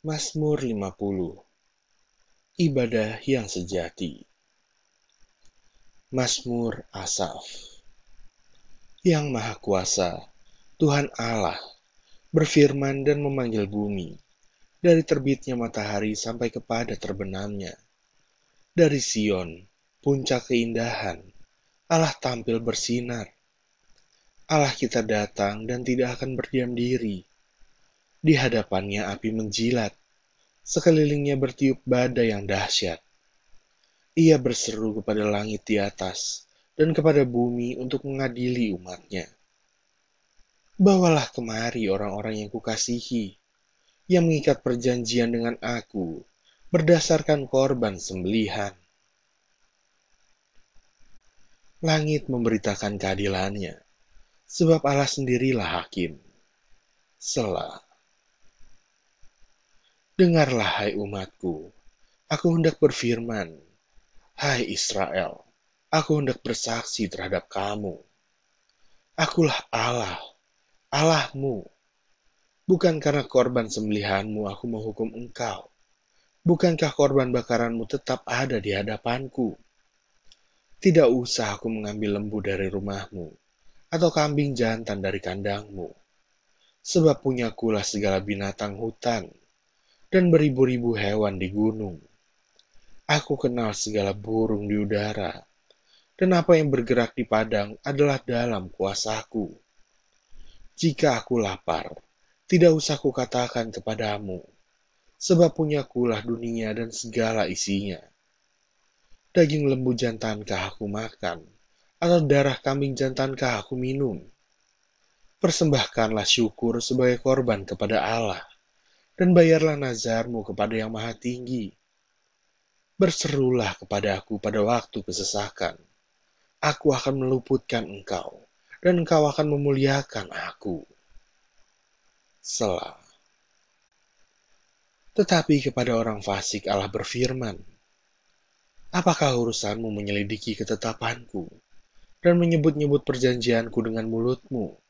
Mazmur 50 Ibadah yang sejati Mazmur Asaf Yang Maha Kuasa, Tuhan Allah, berfirman dan memanggil bumi, dari terbitnya matahari sampai kepada terbenamnya. Dari Sion, puncak keindahan, Allah tampil bersinar. Allah kita datang dan tidak akan berdiam diri di hadapannya api menjilat, sekelilingnya bertiup badai yang dahsyat. Ia berseru kepada langit di atas dan kepada bumi untuk mengadili umatnya. Bawalah kemari orang-orang yang kukasihi, yang mengikat perjanjian dengan aku berdasarkan korban sembelihan. Langit memberitakan keadilannya, sebab Allah sendirilah hakim. Selah. Dengarlah, hai umatku, aku hendak berfirman. Hai Israel, aku hendak bersaksi terhadap kamu. Akulah Allah, Allahmu. Bukan karena korban sembelihanmu aku menghukum engkau. Bukankah korban bakaranmu tetap ada di hadapanku? Tidak usah aku mengambil lembu dari rumahmu, atau kambing jantan dari kandangmu. Sebab punyakulah segala binatang hutan, dan beribu-ribu hewan di gunung. Aku kenal segala burung di udara, dan apa yang bergerak di padang adalah dalam kuasaku. Jika aku lapar, tidak usah kukatakan kepadamu, sebab punyakulah dunia dan segala isinya. Daging lembu jantankah aku makan, atau darah kambing jantankah aku minum? Persembahkanlah syukur sebagai korban kepada Allah dan bayarlah nazarmu kepada yang maha tinggi. Berserulah kepada aku pada waktu kesesakan. Aku akan meluputkan engkau, dan engkau akan memuliakan aku. Selah. Tetapi kepada orang fasik Allah berfirman, Apakah urusanmu menyelidiki ketetapanku dan menyebut-nyebut perjanjianku dengan mulutmu?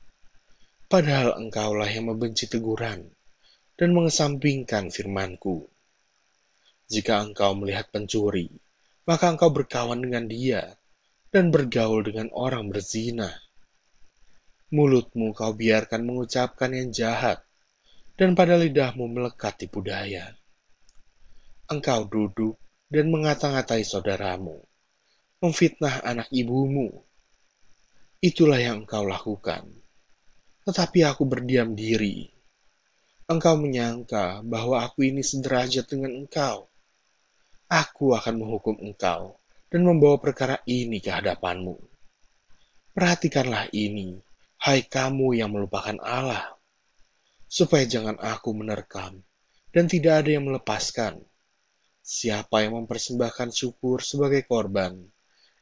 Padahal engkaulah yang membenci teguran dan mengesampingkan firmanku. Jika engkau melihat pencuri, maka engkau berkawan dengan dia dan bergaul dengan orang berzina. Mulutmu kau biarkan mengucapkan yang jahat, dan pada lidahmu melekat tipu daya. Engkau duduk dan mengata-ngatai saudaramu, memfitnah anak ibumu. Itulah yang engkau lakukan. Tetapi aku berdiam diri engkau menyangka bahwa aku ini sederajat dengan engkau. Aku akan menghukum engkau dan membawa perkara ini ke hadapanmu. Perhatikanlah ini, hai kamu yang melupakan Allah, supaya jangan aku menerkam dan tidak ada yang melepaskan. Siapa yang mempersembahkan syukur sebagai korban,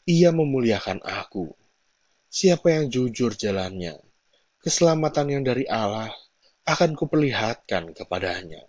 ia memuliakan aku. Siapa yang jujur jalannya, keselamatan yang dari Allah akan kuperlihatkan kepadanya.